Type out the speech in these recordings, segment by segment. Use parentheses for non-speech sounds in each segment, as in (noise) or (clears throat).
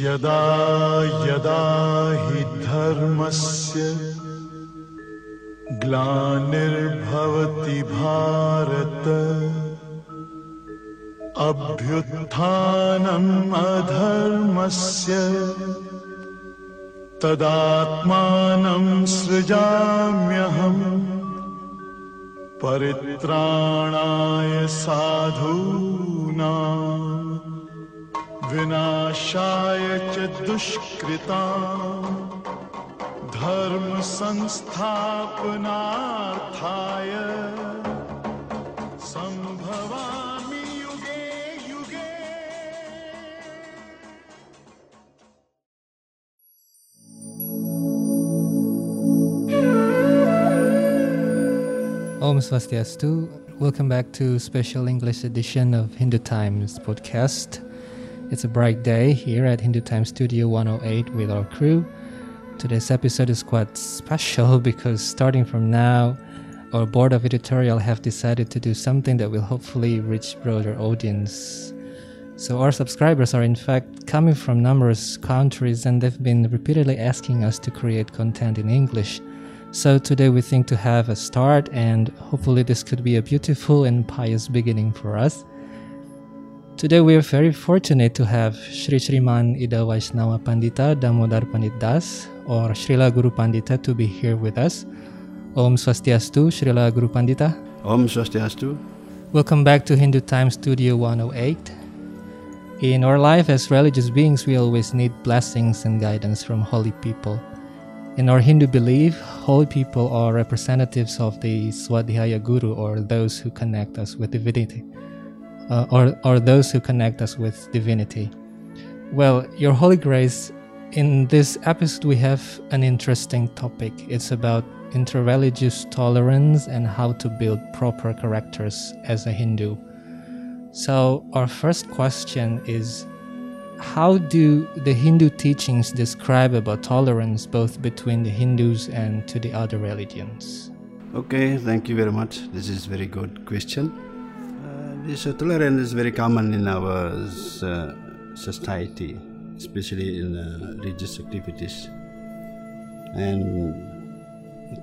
यदा यदा हि धर्मस्य ग्लानिर्भवति भारत अभ्युत्थानम् अधर्मस्य तदात्मानं सृजाम्यहम्। परित्राणाय साधूना विनाशाय च दुष्कृता धर्म Om Swastiastu. Welcome back to special English edition of Hindu Times podcast. It's a bright day here at Hindu Times Studio 108 with our crew. Today's episode is quite special (laughs) because starting from now, our board of editorial have decided to do something that will hopefully reach broader audience. So our subscribers are in fact coming from numerous countries and they've been repeatedly asking us to create content in English. So today we think to have a start and hopefully this could be a beautiful and pious beginning for us. Today we are very fortunate to have Sri Sriman Ida Vaishnava Pandita Damodar Pandit Das or Srila Guru Pandita to be here with us. Om Swastiastu, Srila Guru Pandita. Om Swastiastu. Welcome back to Hindu Time Studio 108. In our life as religious beings, we always need blessings and guidance from holy people. In our Hindu belief, holy people are representatives of the Swadhyaya Guru or those who connect us with divinity. Uh, or, or those who connect us with divinity. Well, Your Holy Grace, in this episode, we have an interesting topic. It's about interreligious tolerance and how to build proper characters as a Hindu. So, our first question is How do the Hindu teachings describe about tolerance both between the Hindus and to the other religions? Okay, thank you very much. This is very good question. Uh, this uh, tolerance is very common in our uh, society, especially in uh, religious activities. And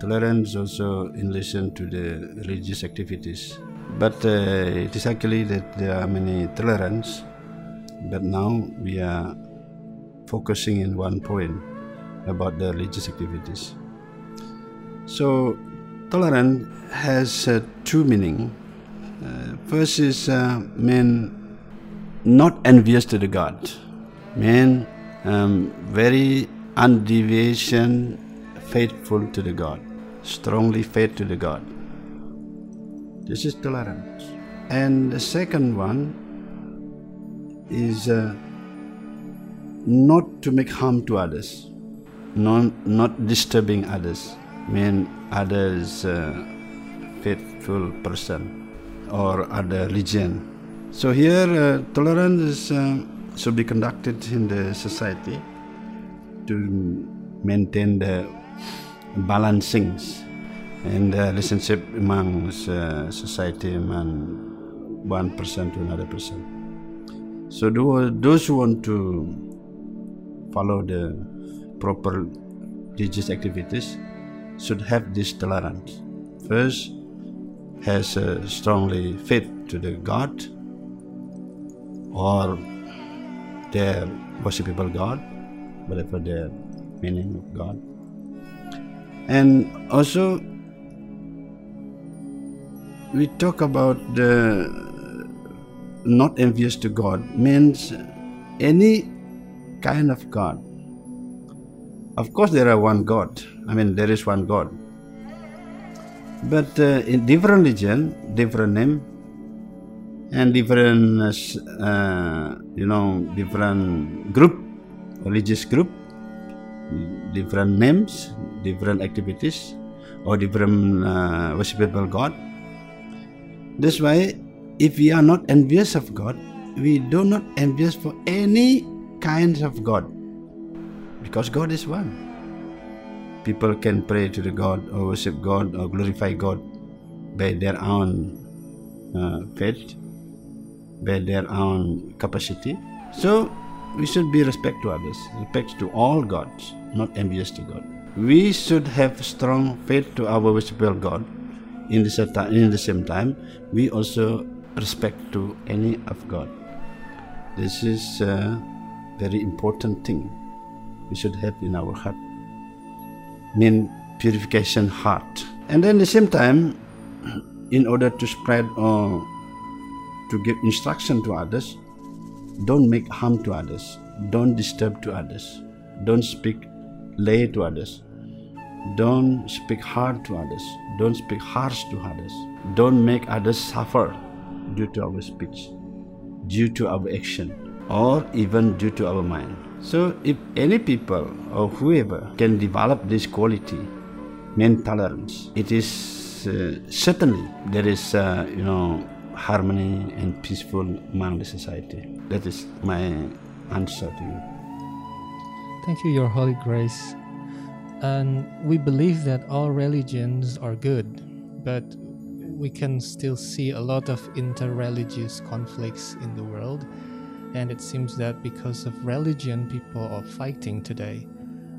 tolerance also in relation to the religious activities. But uh, it is actually that there are many tolerance, but now we are focusing in one point about the religious activities. So tolerance has uh, two meaning. Uh, first is uh, not envious to the God, mean um, very undeviation, faithful to the God, strongly faith to the God. This is tolerance. And the second one is uh, not to make harm to others, not, not disturbing others, mean others uh, faithful person or other religion. So here uh, tolerance is, uh, should be conducted in the society to maintain the balancings and the relationship among uh, society among one person to another person. So those who want to follow the proper religious activities should have this tolerance. First, has a strongly faith to the God or their worshipable God, whatever their meaning of God. And also, we talk about the not envious to God means any kind of God. Of course, there are one God. I mean, there is one God. But uh, in different religion, different name, and different, uh, you know, different group, religious group, different names, different activities, or different uh, worshipable God. That's why, if we are not envious of God, we do not envious for any kinds of God, because God is one. People can pray to the God or worship God or glorify God by their own uh, faith, by their own capacity. So we should be respect to others, respect to all gods, not envious to God. We should have strong faith to our worshipable God. In the, same in the same time, we also respect to any of God. This is a very important thing we should have in our heart. Mean purification heart. And then at the same time, in order to spread or to give instruction to others, don't make harm to others, don't disturb to others, don't speak lay to others, don't speak hard to others, don't speak harsh to others, don't make others suffer due to our speech, due to our action, or even due to our mind. So, if any people or whoever can develop this quality, mean tolerance, it is uh, certainly there is uh, you know harmony and peaceful among the society. That is my answer to you. Thank you, Your Holy Grace. And we believe that all religions are good, but we can still see a lot of inter-religious conflicts in the world. And it seems that because of religion, people are fighting today.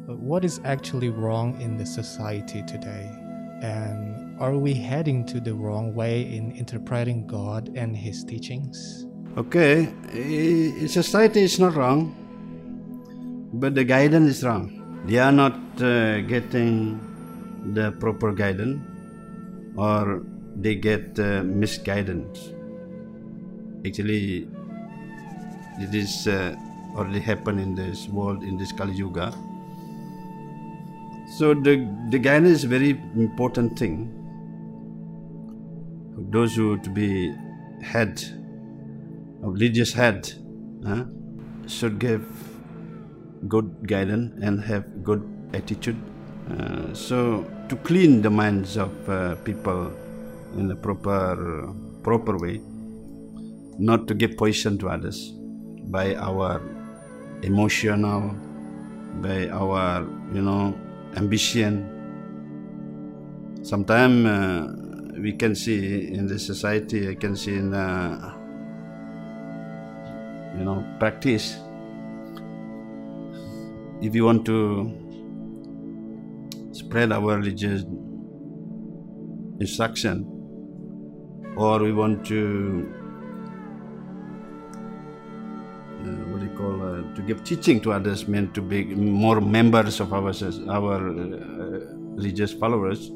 But what is actually wrong in the society today? And are we heading to the wrong way in interpreting God and His teachings? Okay, society is not wrong, but the guidance is wrong. They are not uh, getting the proper guidance, or they get uh, misguidance. Actually, it is uh, already happened in this world in this Kali Yuga. So the the guidance is very important thing. Those who to be head of religious head should give good guidance and have good attitude. Uh, so to clean the minds of uh, people in a proper proper way, not to give poison to others by our emotional, by our you know ambition. Sometimes uh, we can see in the society, I can see in uh, you know practice if you want to spread our religious instruction or we want to uh, what do you call uh, to give teaching to others meant to be more members of our our uh, religious followers.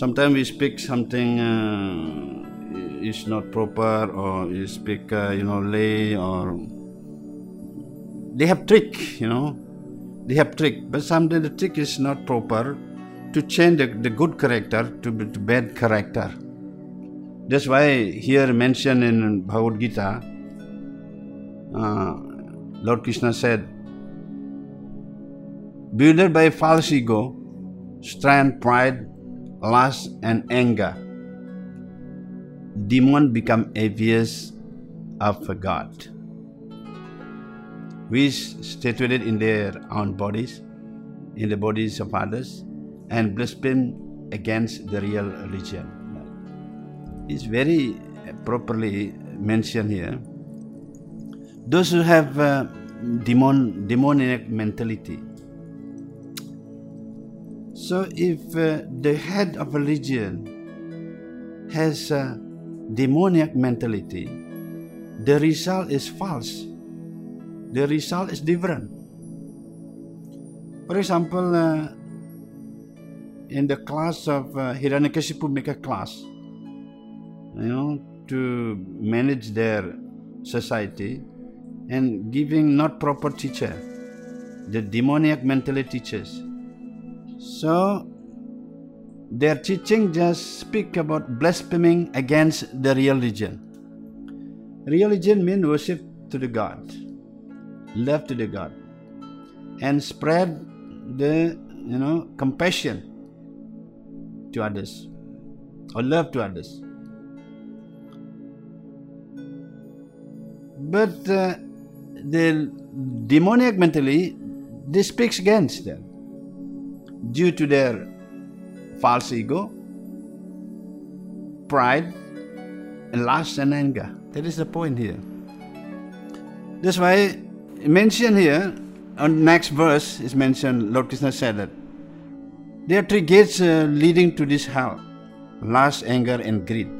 Sometimes we speak something uh, is not proper or you speak uh, you know lay or they have trick you know. They have trick but sometimes the trick is not proper to change the, the good character to, to bad character that's why here mentioned in bhagavad gita uh, lord krishna said bewildered by false ego strength pride lust and anger demon become envious of god which situated in their own bodies, in the bodies of others, and blaspheme against the real religion. It's very properly mentioned here. Those who have uh, demon, demoniac mentality. So, if uh, the head of a religion has a mentality, the result is false the result is different. For example, uh, in the class of uh, Hiranyakashipu make a class, you know, to manage their society and giving not proper teacher, the demoniac mentality teachers. So their teaching just speak about blaspheming against the religion. Religion means worship to the God love to the God and spread the you know compassion to others or love to others. But uh, the demoniac mentally they speaks against them due to their false ego pride, and lust and anger. That is the point here. That's why mentioned here on next verse is mentioned. Lord Krishna said that there are three gates uh, leading to this hell: lust, anger, and greed.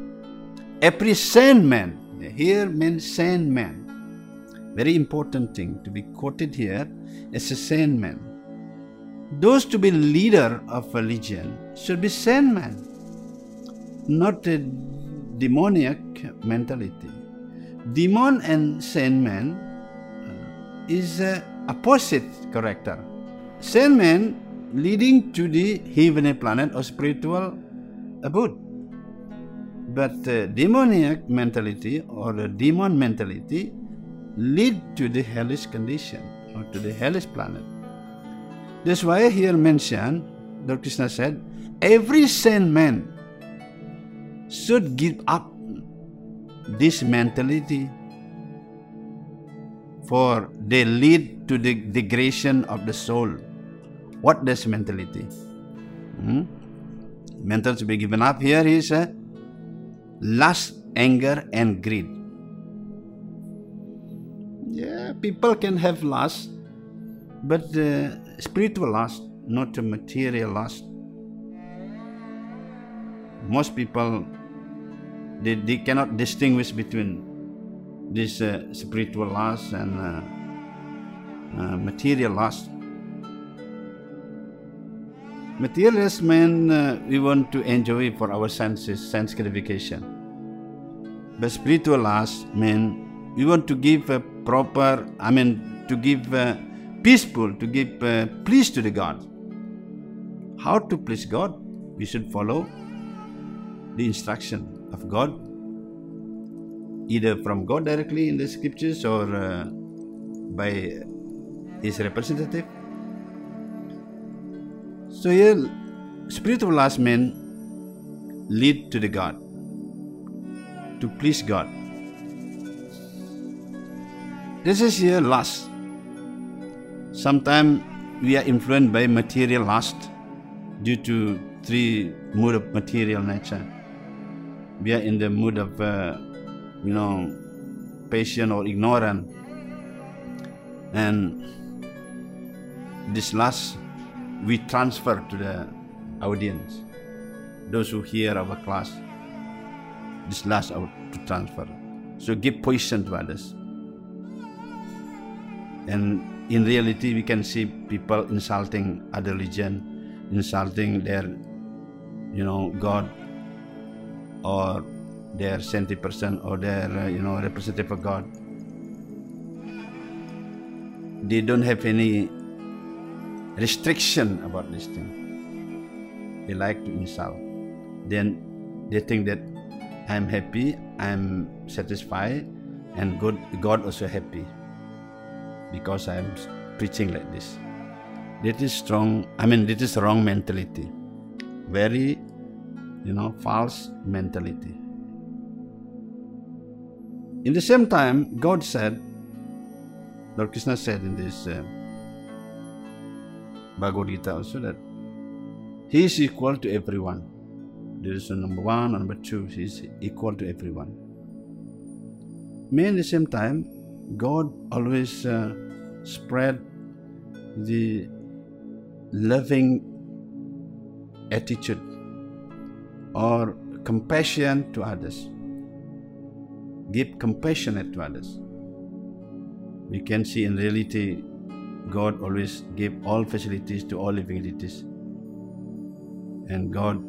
Every sane man here means sane man. Very important thing to be quoted here as a sane man. Those to be leader of religion should be sane man, not a demoniac mentality. Demon and sane man uh, is a opposite character. Sane man leading to the heavenly planet or spiritual abode. But uh, demoniac mentality or the demon mentality lead to the hellish condition or to the hellish planet. That's why here mentioned, Lord Krishna said, every sane man should give up this mentality for they lead to the degradation of the soul. What does mentality? Hmm? Mental to be given up here is uh, lust, anger, and greed. Yeah, people can have lust, but uh, spiritual lust, not a material lust. Most people they, they cannot distinguish between this uh, spiritual lust and uh, uh, material lust. Materialist men, uh, we want to enjoy for our senses, sense gratification. But spiritual lust men, we want to give a proper, I mean, to give uh, peaceful, to give uh, please to the God. How to please God? We should follow the instruction of God, either from God directly in the scriptures or uh, by His representative. So here, spiritual last men lead to the God, to please God. This is here lust. Sometimes we are influenced by material lust due to three mood of material nature. We are in the mood of, uh, you know, patient or ignorant, and this lust we transfer to the audience, those who hear our class. This last out to transfer. So give poison to others. And in reality, we can see people insulting other religion, insulting their, you know, God, or their saintly person, or their, uh, you know, representative of God. They don't have any restriction about this thing. They like to insult. Then they think that I'm happy, I'm satisfied, and God, God also happy because I'm preaching like this. That is strong. I mean, this is wrong mentality. Very, you know, false mentality. In the same time, God said, Lord Krishna said in this. Uh, Bhagavad Gita also that he is equal to everyone. There is number one, number two, he is equal to everyone. May at the same time, God always uh, spread the loving attitude or compassion to others. Give compassionate to others. We can see in reality God always gave all facilities to all living entities. And God,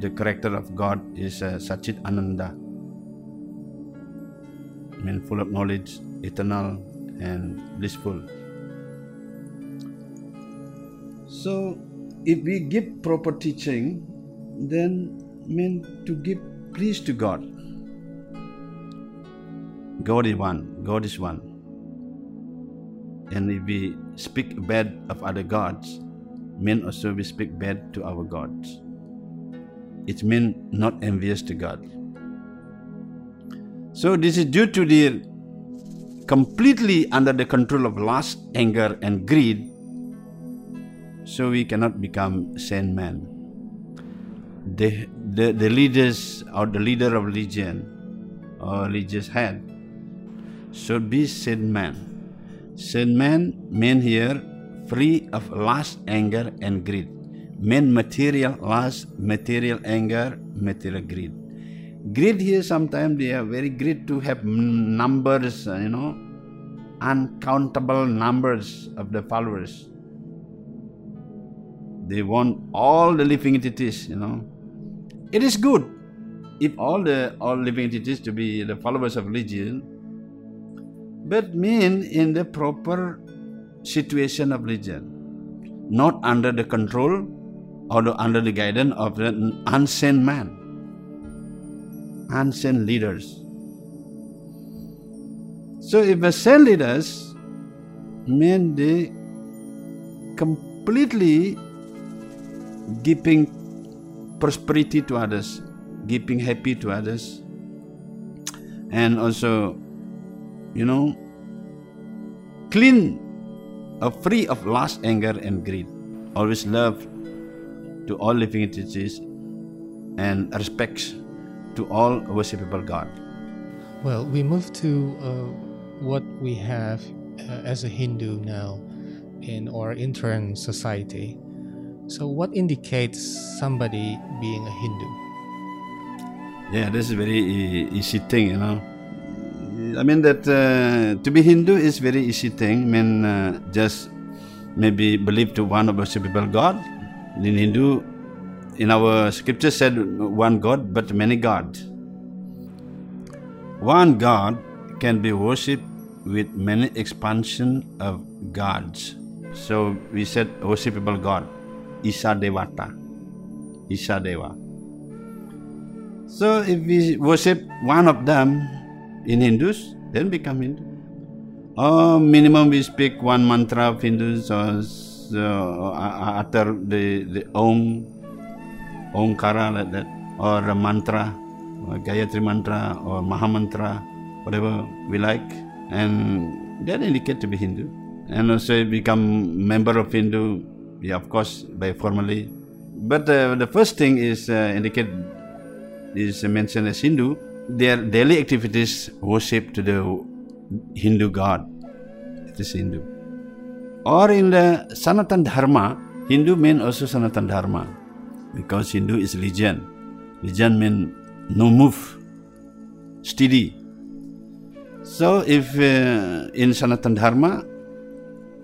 the character of God is uh, Sachit Ananda. I mean, full of knowledge, eternal, and blissful. So, if we give proper teaching, then mean to give please to God. God is one. God is one. And if we speak bad of other gods, men also we speak bad to our gods. It means not envious to God. So this is due to the completely under the control of lust, anger, and greed. So we cannot become sane men. The, the, the leaders or the leader of religion or religious head should be sane man. Saint men, men here free of lust, anger, and greed. Men material lust, material anger, material greed. Greed here sometimes they are very great to have numbers, uh, you know, uncountable numbers of the followers. They want all the living entities, you know. It is good if all the all living entities to be the followers of religion, but mean in the proper situation of religion, not under the control or under the guidance of an unseen man, unseen leaders. So if a sent leaders mean they completely giving prosperity to others, giving happy to others, and also, you know, clean, uh, free of lust, anger, and greed. Always love to all living entities and respects to all worshipable God. Well, we move to uh, what we have uh, as a Hindu now in our intern society. So, what indicates somebody being a Hindu? Yeah, this is very easy thing, you know. I mean that uh, to be Hindu is very easy thing. I mean uh, just maybe believe to one of worshipable God. In Hindu, in our scripture said one God, but many gods. One God can be worshipped with many expansion of gods. So we said worshipable God, Ishta Devata, Ishta Deva. So if we worship one of them in Hindus, then become Hindu. Or minimum we speak one mantra of Hindus or uh, utter the, the Om, Omkara like that, or a mantra, or Gayatri mantra, or Mahamantra, whatever we like, and that indicate to be Hindu. And also become member of Hindu, yeah, of course, by formally. But uh, the first thing is uh, indicate is mentioned as Hindu, their daily activities worship to the Hindu god. It is Hindu. Or in the Sanatan Dharma, Hindu mean also Sanatan Dharma because Hindu is religion. Religion mean no move, steady. So if uh, in Sanatan Dharma,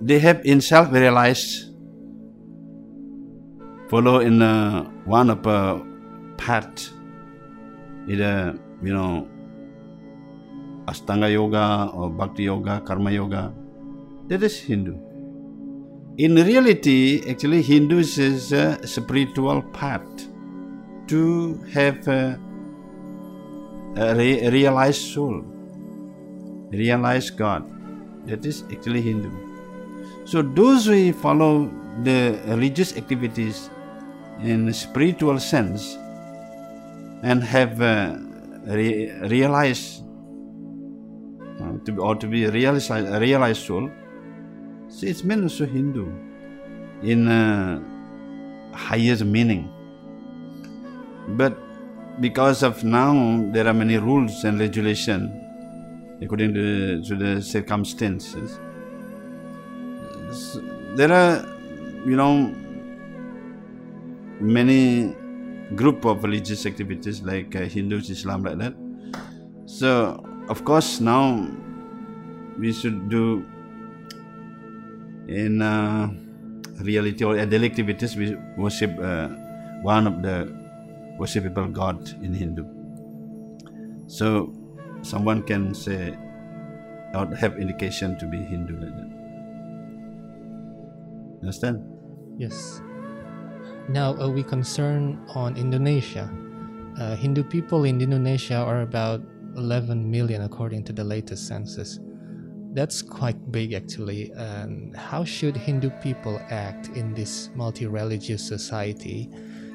they have in self realized follow in uh, one of a path either you know Astanga Yoga or Bhakti Yoga, Karma Yoga. That is Hindu. In reality, actually, Hindus is a spiritual path to have a, a re- realized soul, realized God. That is actually Hindu. So those who follow the religious activities in a spiritual sense and have uh, re- realized uh, to be, or to be realized realized soul, so it's meant also Hindu in uh, highest meaning. But because of now there are many rules and regulation according to, to the circumstances. There are, you know, many group of religious activities like uh, Hindus, Islam, like that. So, of course, now we should do in uh, reality or daily activities, we worship uh, one of the worshipable god in Hindu. So, someone can say or have indication to be Hindu like that. Understand? Yes. Now we concern on Indonesia. Uh, Hindu people in Indonesia are about 11 million according to the latest census. That's quite big actually. And how should Hindu people act in this multi-religious society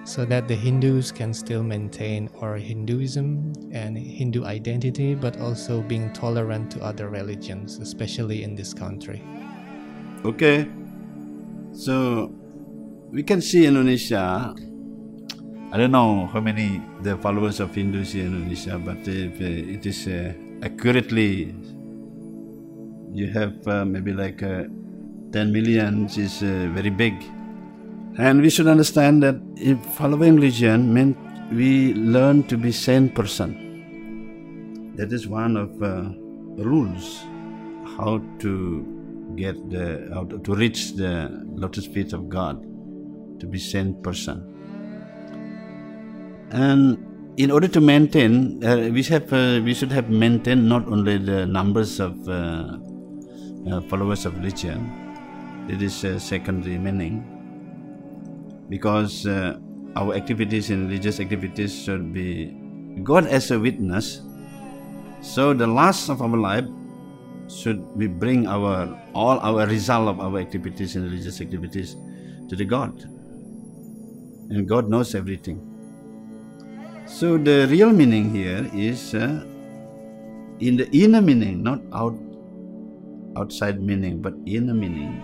so that the Hindus can still maintain our Hinduism and Hindu identity but also being tolerant to other religions, especially in this country? Okay. So we can see Indonesia I don't know how many the followers of Hindus in Indonesia, but if uh, it is uh, accurately, you have uh, maybe like uh, 10 million is uh, very big. And we should understand that if following religion meant we learn to be sane person. That is one of uh, rules how to get the how to, to reach the lotus feet of God, to be sane person. And in order to maintain, uh, we have uh, we should have maintained not only the numbers of uh, uh, followers of religion. It is a secondary meaning because uh, our activities in religious activities should be God as a witness. So the last of our life should we bring our all our result of our activities in religious activities to the God. And God knows everything. So the real meaning here is uh, in the inner meaning, not out outside meaning, but inner meaning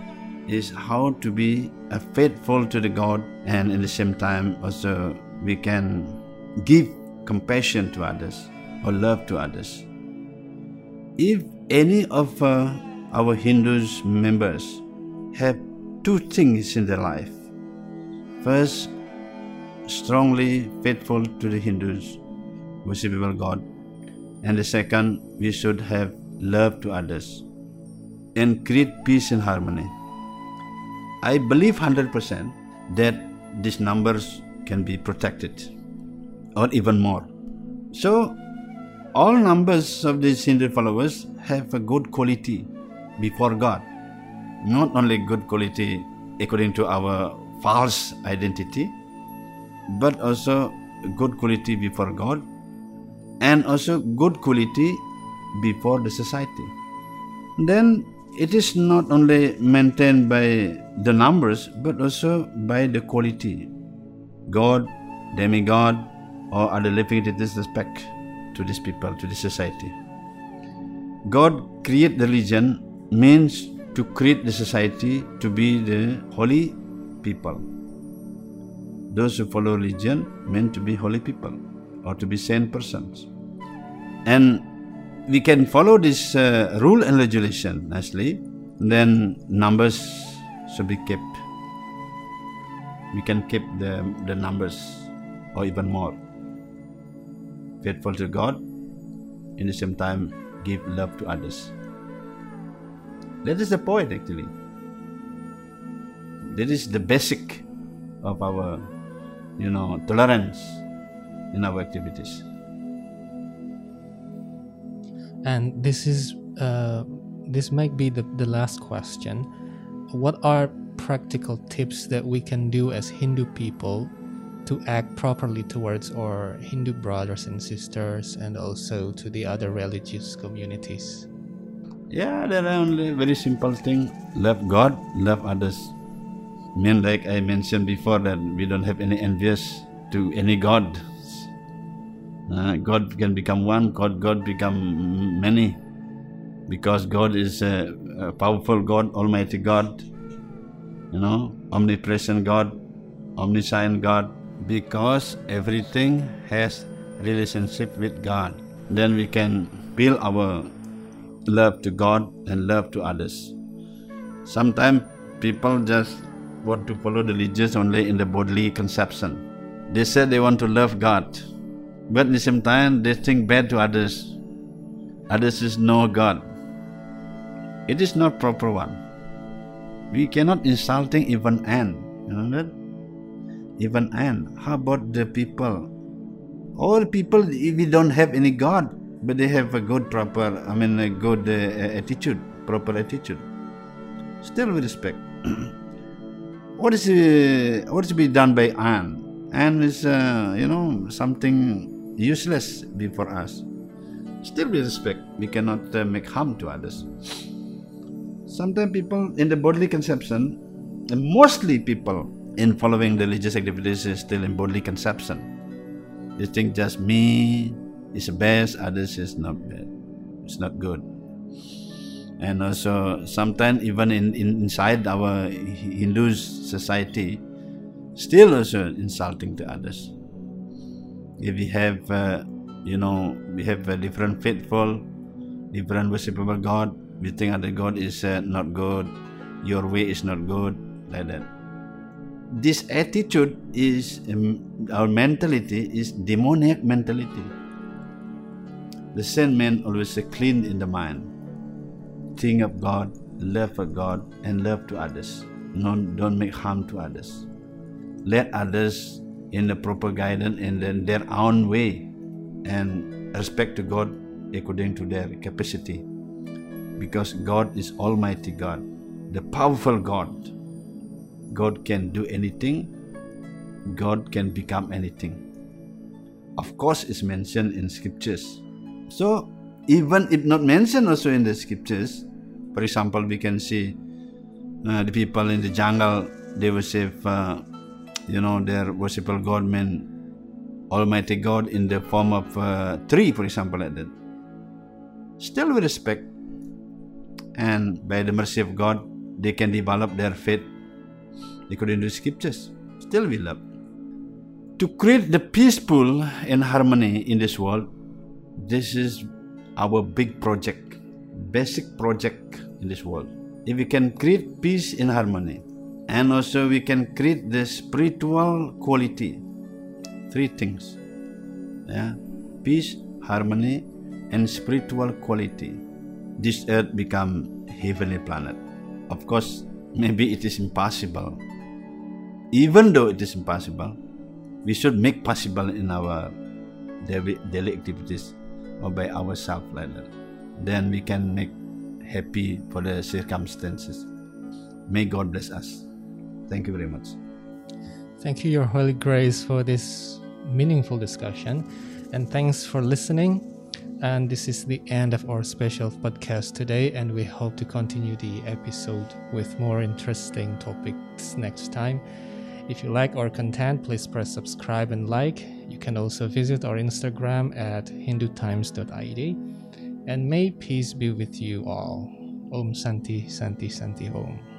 is how to be uh, faithful to the God and in the same time also we can give compassion to others or love to others. If any of uh, our Hindus members have two things in their life, first, strongly faithful to the Hindus, worshipable God, and the second, we should have love to others and create peace and harmony. I believe 100% that these numbers can be protected or even more. So, all numbers of these Hindu followers have a good quality before God. Not only good quality according to our false identity, but also good quality before God and also good quality before the society. Then it is not only maintained by the numbers but also by the quality. God, demigod, or other living entities respect to these people, to this society. God create the religion means to create the society to be the holy people. Those who follow religion meant to be holy people or to be sane persons. And we can follow this uh, rule and regulation nicely, then numbers should be kept. We can keep the, the numbers or even more. Faithful to God, in the same time, give love to others. That is the point, actually. That is the basic of our, you know, tolerance in our activities. And this is uh, this might be the, the last question. What are practical tips that we can do as Hindu people to act properly towards our Hindu brothers and sisters and also to the other religious communities? Yeah, there are only very simple thing. Love God, love others. Mean like I mentioned before that we don't have any envious to any God. Uh, God can become one, God, God become many. Because God is a, a powerful God, Almighty God, you know, omnipresent God, omniscient God. Because everything has relationship with God, then we can build our love to God and love to others. Sometimes people just want to follow the religious only in the bodily conception. They say they want to love God, but at the same time they think bad to others. Others is no God. It is not proper one. We cannot insulting even ant. You know that? Even ant. How about the people? All people, we don't have any God, but they have a good proper, I mean, a good uh, attitude, proper attitude. Still, we respect. (clears throat) what is uh, what is to be done by ant? Ant is, uh, you know, something useless before us. Still, we respect. We cannot uh, make harm to others. Sometimes people in the bodily conception, and mostly people in following religious activities is still in bodily conception. They think just me is best, others is not bad. It's not good. And also sometimes even in, in inside our Hindu society, still also insulting to others. If we have, uh, you know, we have a different faithful, different worshipable God, we think other God is uh, not good, your way is not good, like that. This attitude is um, our mentality is demoniac mentality. The same man always say clean in the mind, think of God, love for God, and love to others. No, don't make harm to others. Let others in the proper guidance and then their own way, and respect to God according to their capacity. Because God is Almighty God, the powerful God. God can do anything. God can become anything. Of course, it's mentioned in scriptures. So, even if not mentioned also in the scriptures, for example, we can see uh, the people in the jungle, they worship, uh, you know, their worshipful God meant Almighty God in the form of a tree, for example, like that. Still with respect, and by the mercy of God, they can develop their faith according to the scriptures. Still we love. To create the peaceful and harmony in this world, this is our big project, basic project in this world. If we can create peace and harmony, and also we can create the spiritual quality, three things. Yeah, peace, harmony, and spiritual quality. This earth become heavenly planet. Of course, maybe it is impossible. Even though it is impossible, we should make possible in our daily activities or by ourselves like that. Then we can make happy for the circumstances. May God bless us. Thank you very much. Thank you, Your Holy Grace, for this meaningful discussion. And thanks for listening. And this is the end of our special podcast today. And we hope to continue the episode with more interesting topics next time. If you like our content, please press subscribe and like. You can also visit our Instagram at hindutimes.id. And may peace be with you all. Om Santi Santi Santi Om.